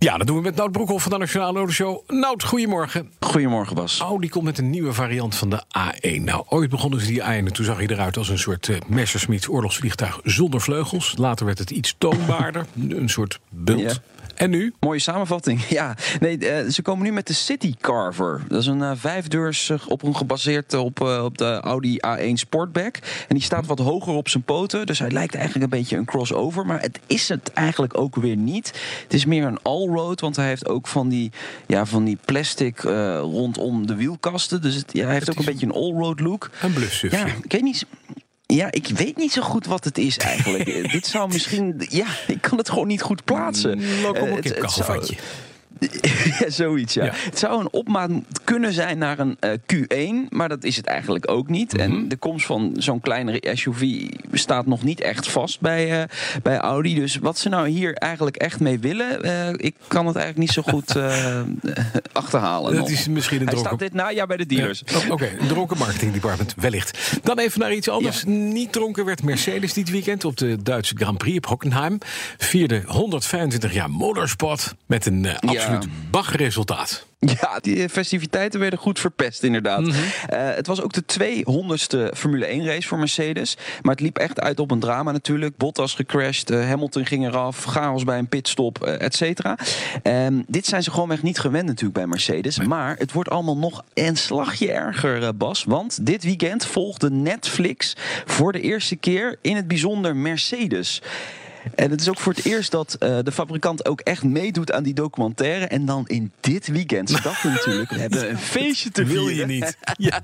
Ja, dat doen we met Nout Broekhoff van de Nationale Autoshow. Nout, goedemorgen. Goedemorgen, Bas. Oh, die komt met een nieuwe variant van de A1. Nou, ooit begonnen ze die A1 en toen zag hij eruit als een soort uh, Messerschmitts oorlogsvliegtuig zonder vleugels. Later werd het iets toonbaarder, een soort bult. En nu? Mooie samenvatting. Ja, nee, uh, ze komen nu met de City Carver. Dat is een uh, vijfdeurs op een gebaseerd op, op de Audi A1 Sportback. En die staat wat hoger op zijn poten. Dus hij lijkt eigenlijk een beetje een crossover. Maar het is het eigenlijk ook weer niet. Het is meer een allroad, want hij heeft ook van die, ja, van die plastic rondom de wielkasten. Dus het, ja, hij heeft ook een beetje een allroad look. Een bluffsufje. Ja, ik weet niet. Ja, ik weet niet zo goed wat het is eigenlijk. Dit zou misschien. Ja, ik kan het gewoon niet goed plaatsen. Lokom Eh, ja, zoiets, ja. Ja. Het zou een opmaat kunnen zijn naar een eh, Q1, maar dat is het eigenlijk ook niet. Mhm. En de komst van zo'n kleinere SUV staat nog niet echt vast bij, eh, bij Audi. Dus wat ze nou hier eigenlijk echt mee willen, eh, ik kan het eigenlijk niet zo goed achterhalen. Dat nog. is misschien een Hij dronken... staat dit najaar bij de dealers. Ja. Oh, Oké, een dronken marketing department, wellicht. Dan even naar iets anders. Niet dronken werd Mercedes dit weekend op de Duitse Grand Prix op Hockenheim. Vierde 125 jaar motorsport met een eh, absoluut baggerresultaat. Ja, die festiviteiten werden goed verpest, inderdaad. Mhm. Eh, het was ook de 200ste Formule 1 race voor Mercedes. Maar het liep echt uit op een drama natuurlijk. Bottas gecrashed, eh, Hamilton ging eraf, chaos bij een pitstop, eh, et cetera. Ehm, dit zijn ze gewoonweg niet gewend natuurlijk bij Mercedes. Maar het wordt allemaal nog een slagje erger, eh, Bas. Want dit weekend volgde Netflix voor de eerste keer in het bijzonder Mercedes. En het is ook voor het eerst dat eh, de fabrikant ook echt meedoet aan die documentaire. En dan in dit weekend. Ze dachten natuurlijk, we hebben een feestje te Wil je vieren. niet? Ja.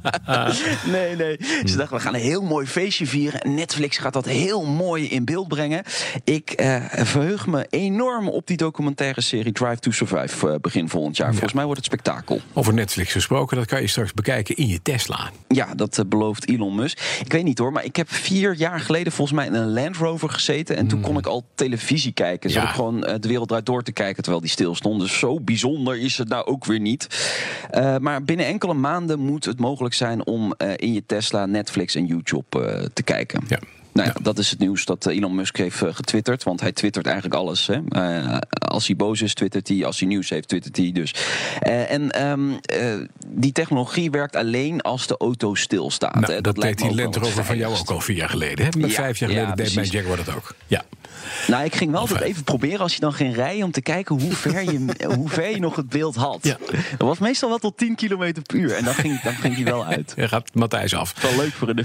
Nee, nee. Ze dachten, we gaan een heel mooi feestje vieren. En Netflix gaat dat heel mooi in beeld brengen. Ik eh, verheug me enorm op die documentaire serie Drive to Survive eh, begin volgend jaar. Volgens mij wordt het spektakel. Over Netflix gesproken, dat kan je straks bekijken in je Tesla. Ja, dat belooft Elon Musk. Ik weet niet hoor, maar ik heb vier jaar geleden volgens mij in een Land Rover gezeten. En toen kon ik al televisie kijken. Zat Ja. gewoon eh, de wereld draait door te kijken terwijl die stil stond. Dus zo bijzonder is het nou ook weer niet. Eh, maar binnen enkele maanden moet het mogelijk zijn om eh, in je Tesla, Netflix en YouTube te kijken. Ja. Nou ja, dat is het nieuws dat eh, Elon Musk heeft eh, getwitterd. Want hij twittert eigenlijk alles. Hè. Eh, als hij boos is, twittert hij. Als hij nieuws heeft, twittert hij. Dus. En ehm, eh, die technologie werkt alleen als de auto stilstaat. Nou, hè. dat, deed die Land Rover van jou ook al vier jaar geleden. Hè? Ja, vijf jaar ja, geleden deed mijn. Jaguar dat ook. Ja. Nou, ik ging wel altijd even proberen als je dan ging rijden om te kijken hoe ver je, hoe ver je nog het beeld had. Ja. Dat was meestal wel tot 10 km per uur. En dan ging, dan ging hij wel uit. Je gaat Matthijs af. Wel leuk voor in de,